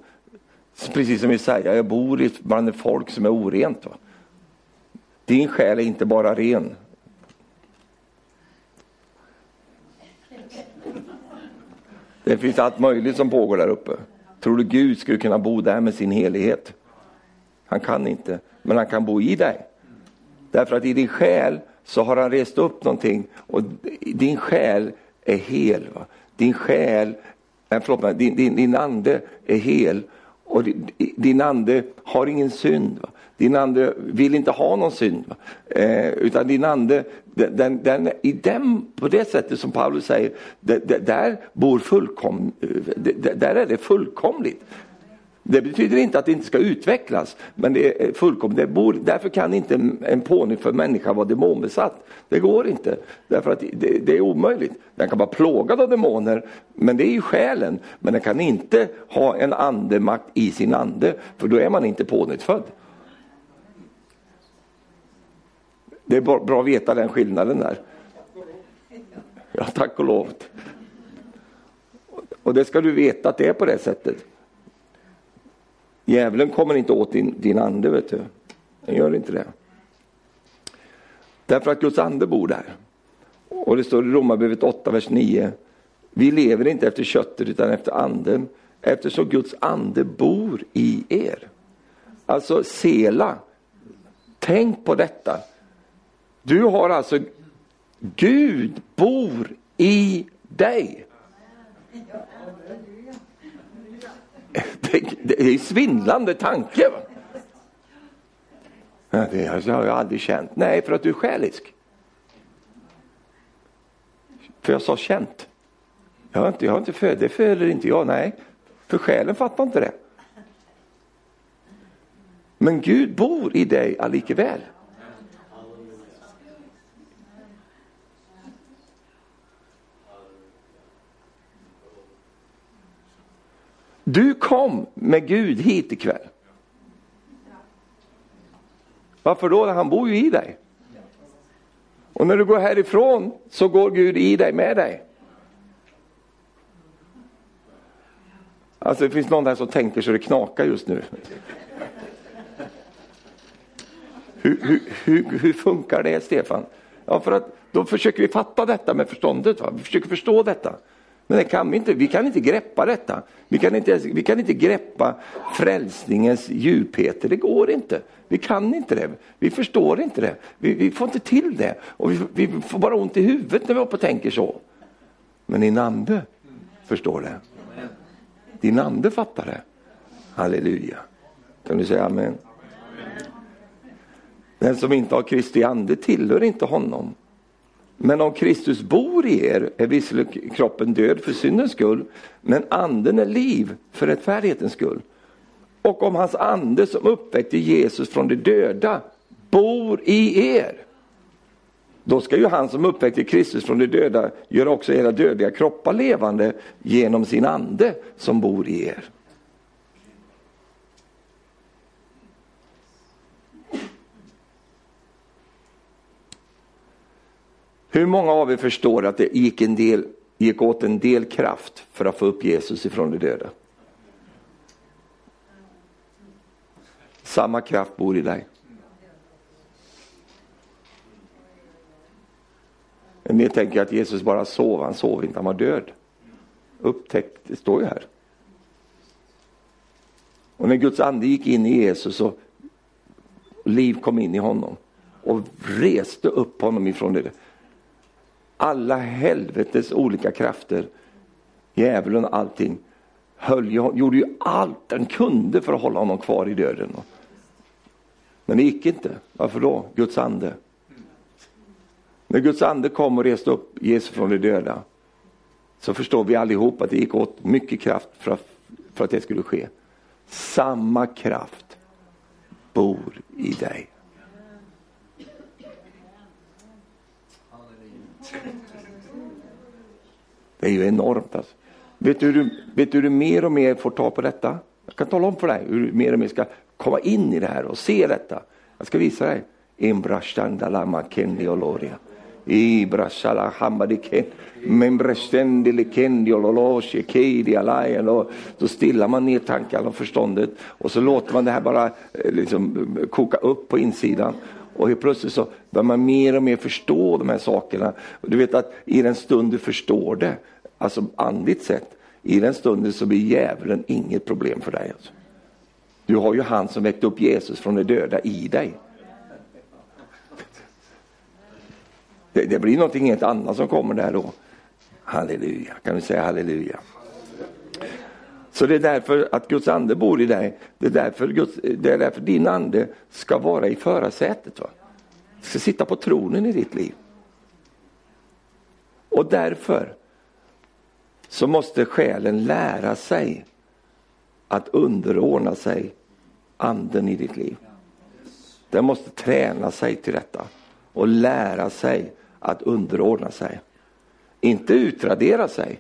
Precis som Jesaja, jag bor bland ett folk som är orent. Va? Din själ är inte bara ren. Det finns allt möjligt som pågår där uppe. Tror du Gud skulle kunna bo där med sin helighet? Han kan inte, men han kan bo i dig. Därför att i din själ så har han rest upp någonting och din själ är hel. Va? Din själ, eh, förlåt mig, din, din, din ande är hel och din, din ande har ingen synd. Va? Din ande vill inte ha någon synd. Eh, utan din ande, den, den, i den, på det sättet som Paulus säger, där bor fullkom, eh, där är det fullkomligt. Det betyder inte att det inte ska utvecklas, men det är fullkomligt. Det bor, därför kan inte en, en pånyttfödd människa vara demonbesatt. Det går inte, därför att det, det, är omöjligt. Den kan vara plågad av demoner, men det är ju själen. Men den kan inte ha en andemakt i sin ande, för då är man inte pånyttfödd. Det är bra att veta den skillnaden där. Ja, tack och lov. Och det ska du veta att det är på det sättet. Djävulen kommer inte åt din, din ande, vet du. Den gör inte det. Därför att Guds ande bor där. Och det står i Romarbrevet 8, vers 9. Vi lever inte efter köttet utan efter anden eftersom Guds ande bor i er. Alltså Sela, tänk på detta. Du har alltså, Gud bor i dig. Det, det är en svindlande tanke. Va? Det har jag aldrig känt. Nej, för att du är själisk. För jag sa känt. Jag har inte, jag har inte för, det föder inte jag, nej. För själen fattar inte det. Men Gud bor i dig allikeväl. Du kom med Gud hit ikväll. Varför då? Han bor ju i dig. Och när du går härifrån så går Gud i dig med dig. Alltså det finns någon där som tänker så det knakar just nu. Hur, hur, hur, hur funkar det Stefan? Ja, för att då försöker vi fatta detta med förståndet. Va? Vi försöker förstå detta. Men det kan vi, inte, vi kan inte greppa detta. Vi kan inte, vi kan inte greppa frälsningens djupheter, det går inte. Vi kan inte det, vi förstår inte det, vi, vi får inte till det. Och vi, vi, får bara ont i huvudet när vi uppe och tänker så. Men din ande förstår det. Din ande fattar det. Halleluja. Kan du säga amen? Den som inte har Kristi ande tillhör inte honom. Men om Kristus bor i er är visserligen kroppen död för syndens skull, men anden är liv för rättfärdighetens skull. Och om hans ande som uppväckte Jesus från de döda bor i er, då ska ju han som uppväckte Kristus från de döda göra också era dödliga kroppar levande genom sin ande som bor i er. Hur många av er förstår att det gick, en del, gick åt en del kraft för att få upp Jesus ifrån de döda? Samma kraft bor i dig. En ni tänker att Jesus bara sov, han sov inte, han var död. Upptäckt, det står ju här. Och när Guds ande gick in i Jesus och liv kom in i honom och reste upp honom ifrån det. Alla helvetes olika krafter, djävulen och allting, höll, gjorde ju allt den kunde för att hålla honom kvar i döden. Men det gick inte. Varför då? Guds ande. När Guds ande kom och reste upp Jesus från de döda så förstår vi allihop att det gick åt mycket kraft för att, för att det skulle ske. Samma kraft bor i dig. Det är ju enormt alltså. Vet du, hur du, vet du hur du mer och mer får ta på detta? Jag kan tala om för dig hur du mer och mer ska komma in i det här och se detta. Jag ska visa dig. Kendi oloria. Ibrashala kendi ololoshi keidi alayan. Då stillar man ner tankarna och förståndet och så låter man det här bara eh, liksom, koka upp på insidan. Och helt plötsligt så börjar man mer och mer förstå de här sakerna. Du vet att i den stund du förstår det, alltså andligt sett, i den stunden så blir djävulen inget problem för dig. Alltså. Du har ju han som väckte upp Jesus från de döda i dig. Det, det blir någonting helt annat som kommer där då. Halleluja, kan du säga halleluja? Så det är därför att Guds ande bor i dig. Det är därför, Guds, det är därför din ande ska vara i förarsätet. Va? Ska sitta på tronen i ditt liv. Och därför så måste själen lära sig att underordna sig anden i ditt liv. Den måste träna sig till detta och lära sig att underordna sig. Inte utradera sig,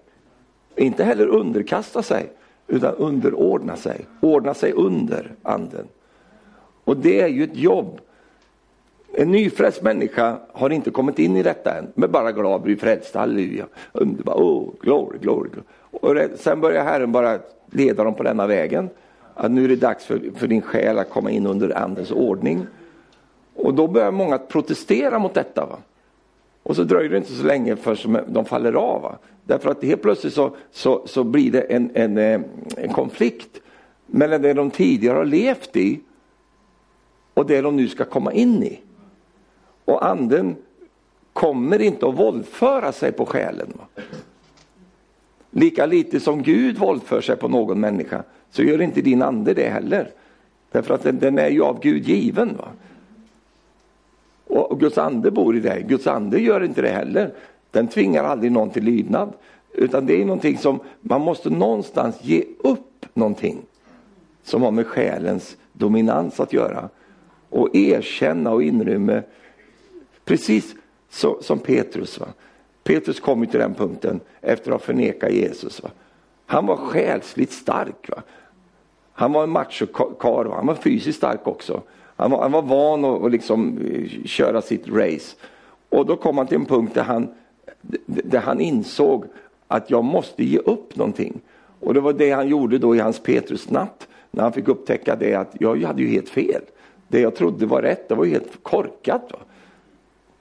inte heller underkasta sig, utan underordna sig, ordna sig under anden. Och det är ju ett jobb. En nyfrälst människa har inte kommit in i detta än, men bara glad, blir frälst, halleluja, underbar, oh, glory, glory. Och sen börjar Herren bara leda dem på denna vägen. Att nu är det dags för, för din själ att komma in under andens ordning. Och då börjar många protestera mot detta. Va? Och så dröjer det inte så länge förrän de faller av. Va? Därför att helt plötsligt så, så, så blir det en, en, eh, en konflikt mellan det de tidigare har levt i och det de nu ska komma in i. Och anden kommer inte att våldföra sig på själen. Va? Lika lite som Gud våldför sig på någon människa så gör inte din ande det heller. Därför att den, den är ju av Gud given. Va? Och, Guds ande bor i dig. Guds ande gör inte det heller. Den tvingar aldrig någon till lydnad. Utan det är någonting som man måste någonstans ge upp någonting som har med själens dominans att göra. Och erkänna och inrymma, precis så, som Petrus. Va? Petrus kom ju till den punkten efter att ha förnekat Jesus. Va? Han var själsligt stark. Va? Han var en machokarl, han var fysiskt stark också. Han var, han var van att, liksom eh, köra sitt race. Och då kom han till en punkt där han, där han insåg att jag måste ge upp någonting. Och det var det han gjorde då i hans Petrusnatt. När han fick upptäcka det att jag hade ju helt fel. Det jag trodde var rätt, det var ju helt korkat. Va?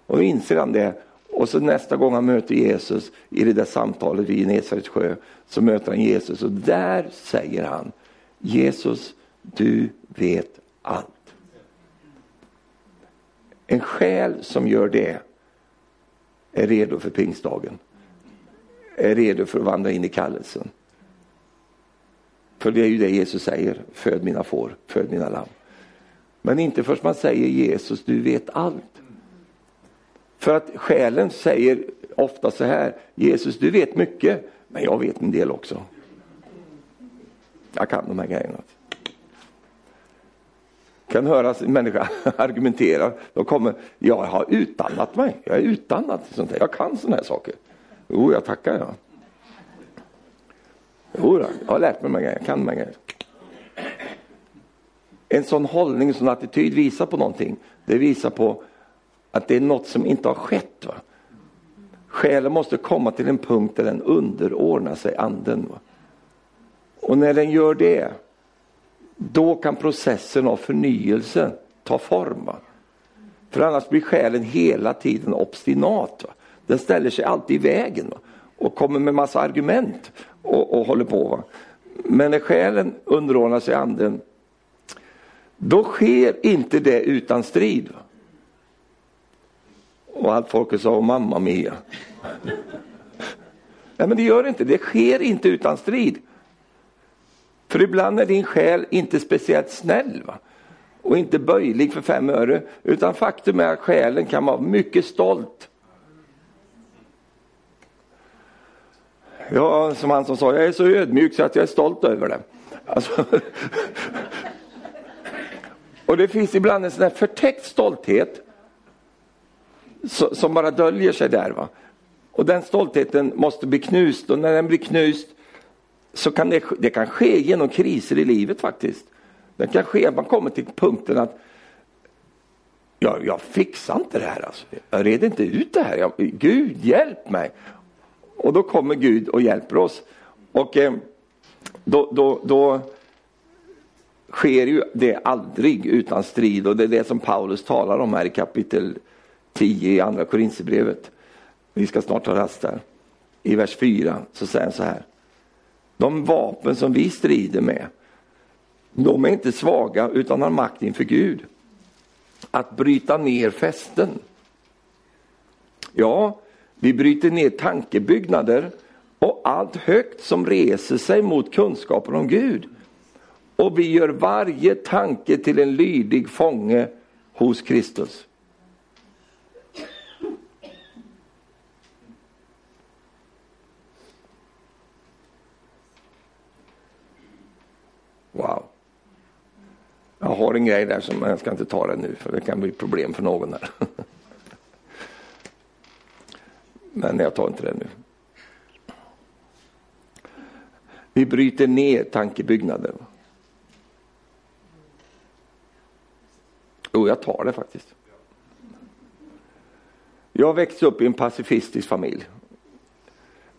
Och då inser han det. Och så nästa gång han möter Jesus i det där samtalet vid Genesarets sjö så möter han Jesus och där säger han Jesus, du vet allt. En själ som gör det är redo för pingstdagen. Är redo för att vandra in i kallelsen. För det är ju det Jesus säger, föd mina får, föd mina lamm. Men inte först man säger Jesus, du vet allt. För att själen säger ofta så här, Jesus du vet mycket, men jag vet en del också. Jag kan de här grejerna. Kan höra en människa *laughs* argumentera. De kommer, jag har utannat mig. Jag är utannat. Sånt här. Jag kan sådana här saker. Jo, jag tackar jag. Jo, jag har lärt mig de här grejerna. Jag kan de här grejerna. En sån hållning, en sån attityd visar på någonting. Det visar på att det är något som inte har skett. Va? Själen måste komma till en punkt där den underordnar sig anden. Va? Och när den gör det, då kan processen av förnyelse ta form. Va? För annars blir själen hela tiden obstinat. Va? Den ställer sig alltid i vägen va? och kommer med massa argument och, och håller på. Va? Men när själen underordnar sig anden, då sker inte det utan strid. Va? Och allt folket sa, mamma mia. *laughs* Nej men det gör det inte, det sker inte utan strid. För ibland är din själ inte speciellt snäll. Va? Och inte böjlig för fem öre. Utan faktum är att själen kan vara mycket stolt. Ja, som han som sa, jag är så ödmjuk så att jag är stolt över det. Alltså, och det finns ibland en sån här förtäckt stolthet som bara döljer sig där. Va? Och den stoltheten måste bli knust och när den blir knust så kan det, det kan ske genom kriser i livet faktiskt. Det kan ske att man kommer till punkten att jag, jag fixar inte det här alltså. Jag reder inte ut det här. Jag, Gud hjälp mig. Och då kommer Gud och hjälper oss. Och eh, då, då, då sker ju det aldrig utan strid och det är det som Paulus talar om här i kapitel 10 i andra Korinthierbrevet. Vi ska snart ta rast där. I vers 4 så säger han så här. De vapen som vi strider med, de är inte svaga utan har makt inför Gud. Att bryta ner fästen. Ja, vi bryter ner tankebyggnader och allt högt som reser sig mot kunskapen om Gud. Och vi gör varje tanke till en lydig fånge hos Kristus. Jag har en grej där som jag ska inte ta den nu för det kan bli problem för någon här. *laughs* Men jag tar inte det nu. Vi bryter ner tankebyggnader. Jo, jag tar det faktiskt. Jag växte upp i en pacifistisk familj.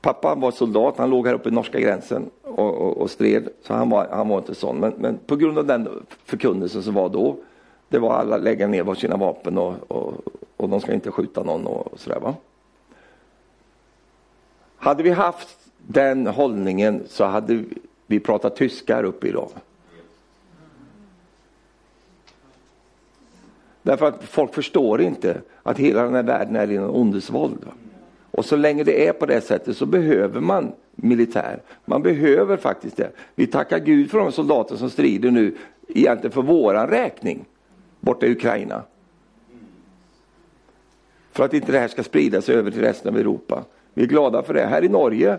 Pappa var soldat, han låg här uppe i norska gränsen och, och, och stred, så han var, han var inte sån. Men, men på grund av den förkunnelsen som var då, det var alla lägga ner var sina vapen och, och, och de ska inte skjuta någon och, och sådär va. Hade vi haft den hållningen så hade vi pratat tyska här uppe idag. Därför att folk förstår inte att hela den här världen är i en ondesvåld. Och så länge det är på det sättet så behöver man militär. Man behöver faktiskt det. Vi tackar Gud för de soldater som strider nu, egentligen för våran räkning, borta i Ukraina. För att inte det här ska sprida sig över till resten av Europa. Vi är glada för det. Här i Norge,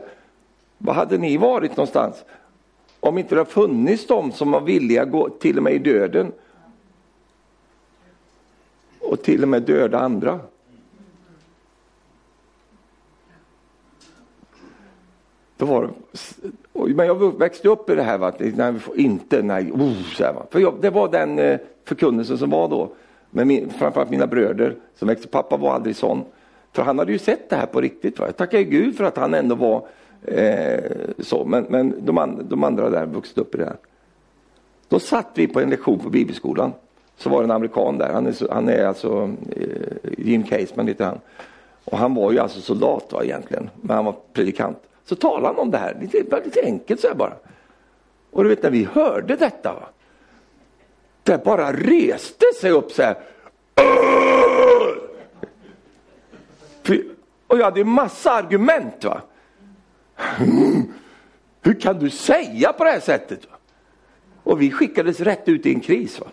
vad hade ni varit någonstans? Om inte det har funnits de som var villiga att gå till och med i döden och till och med döda andra. Då var det, men jag växte upp i det här, va? Nej, inte, nej, oh, så här, va? För jag, det var den eh, förkunnelsen som var då. Men min, framförallt mina bröder som växte, pappa var aldrig sån. För han hade ju sett det här på riktigt. Va? Jag tackar Gud för att han ändå var eh, så. Men, men de, and, de andra där vuxit upp i det här. Då satt vi på en lektion på bibelskolan. Så var det en amerikan där. Han är, han är alltså eh, Jim Caseman heter han. Och han var ju alltså soldat va, egentligen. Men han var predikant. Så talade han om det här, lite, lite enkelt så här bara. Och du vet när vi hörde detta, va? det bara reste sig upp så här. Och jag hade massa argument. va. Hur kan du säga på det här sättet? Och vi skickades rätt ut i en kris. Va?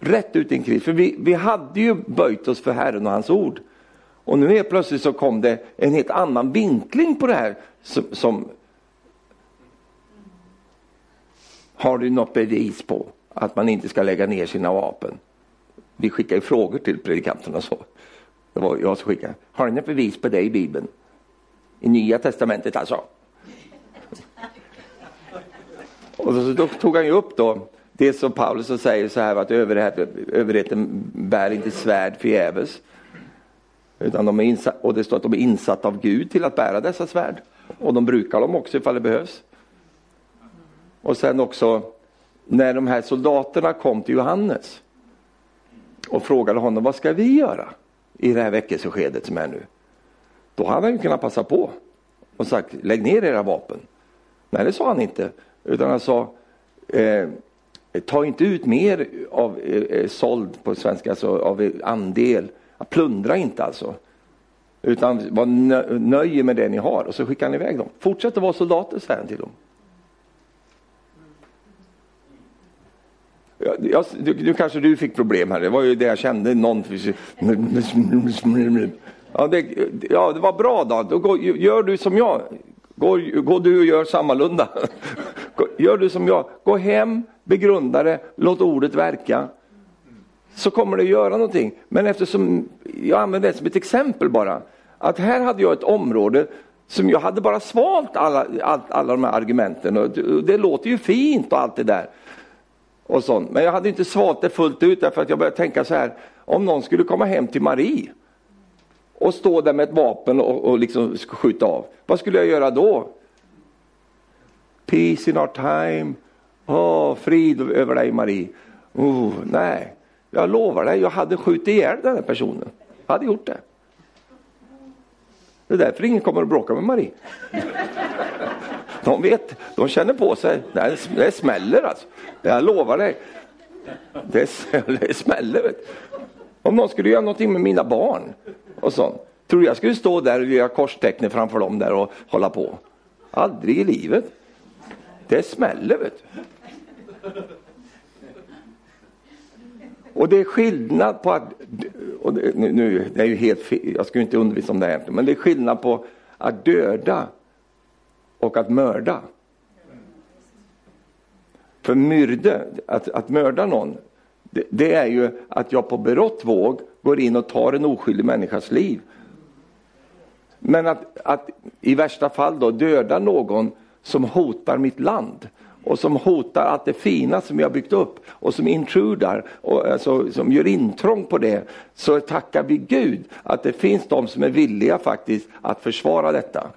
Rätt ut i en kris. För vi, vi hade ju böjt oss för Herren och hans ord. Och nu helt plötsligt så kom det en helt annan vinkling på det här som, som Har du något bevis på att man inte ska lägga ner sina vapen? Vi skickar ju frågor till predikanterna så. Det var jag som skickade. Har ni något bevis på det i Bibeln? I Nya Testamentet alltså. Och så, då tog han ju upp då det som Paulus säger så här att överheten bär inte svärd förgäves. Utan de är insatt, och det står att de är insatta av Gud till att bära dessa svärd. Och de brukar dem också ifall det behövs. Och sen också när de här soldaterna kom till Johannes och frågade honom vad ska vi göra i det här väckelseskedet som är nu. Då hade han ju kunnat passa på och sagt lägg ner era vapen. Nej, det sa han inte. Utan han sa eh, ta inte ut mer av eh, eh såld på svenska, alltså av andel. Plundra inte alltså. Utan var nöjd med det ni har och så skickar han iväg dem. Fortsätt att vara soldater, säger han till dem. Ja, nu kanske du fick problem här, det var ju det jag kände. Någon... Ja, det, ja, det var bra då. då går, gör du som jag. Gå, går du och gör sammalunda. *laughs* Gör du som jag. Gå hem, begrunda det, låt ordet verka. Så kommer det att göra någonting. Men eftersom jag använder det som ett exempel bara. Att här hade jag ett område som jag hade bara svalt alla, all, alla de här argumenten. Och det, det låter ju fint och allt det där och sånt. Men jag hade inte svalt det fullt ut därför att jag började tänka så här, om någon skulle komma hem till Marie och stå där med ett vapen och, och liksom skjuta av, vad skulle jag göra då? Peace in our time, oh, frid över dig Marie. Oh, nej, jag lovar dig, jag hade skjutit ihjäl den här personen. Jag hade gjort det. Det är därför ingen kommer att bråka med Marie. De vet, de känner på sig. Det, det smäller alltså. Jag lovar dig. Det, *laughs* det smäller. Vet. Om någon skulle göra någonting med mina barn och sånt. Tror du jag skulle stå där och göra korstecken framför dem där och hålla på? Aldrig i livet. Det smäller vet du. Och det är skillnad på att, och det, nu, det är ju helt fel, jag skulle inte undervisa om det här men det är skillnad på att döda och att mörda. För myrde, att, att mörda någon, det, det, är ju att jag på berått våg går in och tar en oskyldig människas liv. Men att, att i värsta fall då döda någon som hotar mitt land och som hotar allt det fina som vi har byggt upp och som intrudar och alltså, som gör intrång på det så tackar vi Gud att det finns de som är villiga faktiskt att försvara detta.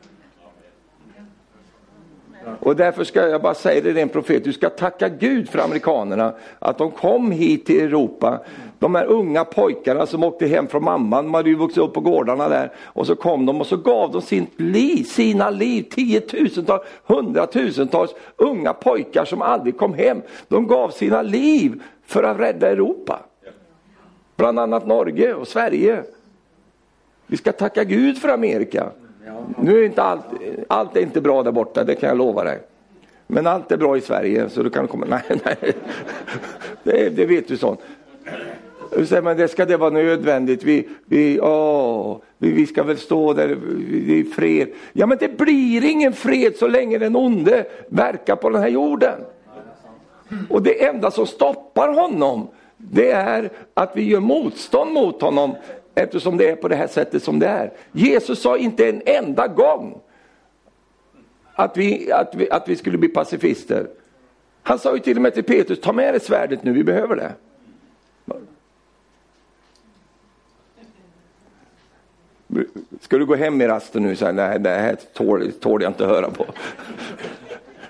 Och därför ska jag bara säga det, rent profet, du ska tacka Gud för amerikanerna, att de kom hit till Europa. De här unga pojkarna som åkte hem från mamman, de hade ju vuxit upp på gårdarna där, och så kom de och så gav de sin liv, sina liv, tiotusentals, hundratusentals unga pojkar som aldrig kom hem. De gav sina liv för att rädda Europa. Bland annat Norge och Sverige. Vi ska tacka Gud för Amerika. Nu är inte allt, allt är inte bra där borta, det kan jag lova dig. Men allt är bra i Sverige så du kan komma, *laughs* nej, nej. Det, det vet du sånt. Men det ska det vara nödvändigt, vi, vi, åh, vi, vi ska väl stå där i fred. Ja men det blir ingen fred så länge den onde verkar på den här jorden. Och det enda som stoppar honom, det är att vi gör motstånd mot honom eftersom det är på det här sättet som det är. Jesus sa inte en enda gång att vi, att vi, att vi skulle bli pacifister. Han sa ju till och med till Petrus, ta med dig svärdet nu, vi behöver det. Ska du gå hem i rasten nu? Så här, nej, det här tål, tål jag inte höra på.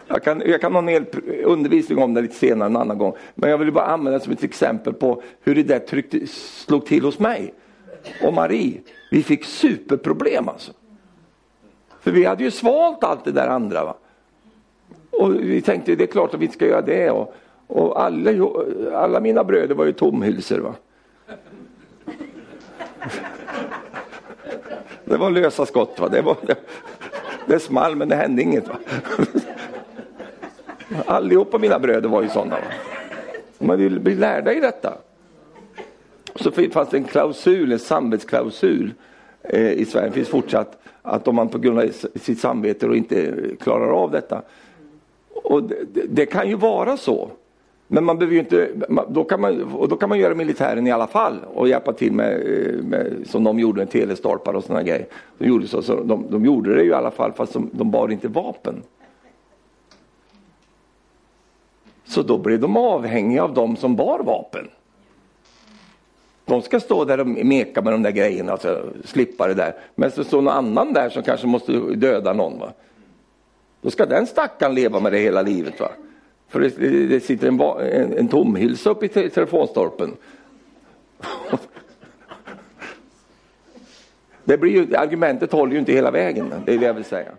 Jag kan, jag kan ha en hel undervisning om det lite senare en annan gång. Men jag vill bara använda det som ett exempel på hur det där tryckte, slog till hos mig och Marie, vi fick superproblem alltså. För vi hade ju svalt allt det där andra. Va? Och vi tänkte det är klart att vi inte ska göra det. Och, och alla, alla mina bröder var ju tomhylsor. Va? Det var lösa skott. Va? Det, var, det, det small men det hände inget. Va? Allihopa mina bröder var ju sådana. Va? Man vill bli lärda i detta så fanns det en klausul, en samvetsklausul eh, i Sverige, det finns fortsatt, att om man på grund av sitt samvete och inte klarar av detta. Och det, det, kan ju vara så. Men man behöver inte, då kan man, och då kan man göra militären i alla fall och hjälpa till med, eh, med som de gjorde med telestolpar och sådana grejer. De gjorde, så, så de, de, gjorde det ju i alla fall fast de, de bar inte vapen. Så då blev de avhängiga av de som bar vapen. De ska stå där och meka med de där grejerna, alltså, slippa det där. Men så står någon annan där som kanske måste döda någon. Va? Då ska den stackaren leva med det hela livet. Va? För det, det sitter en, en, en tomhylsa uppe i telefonstolpen. *laughs* det blir ju, argumentet håller ju inte hela vägen. Det är det jag vill säga.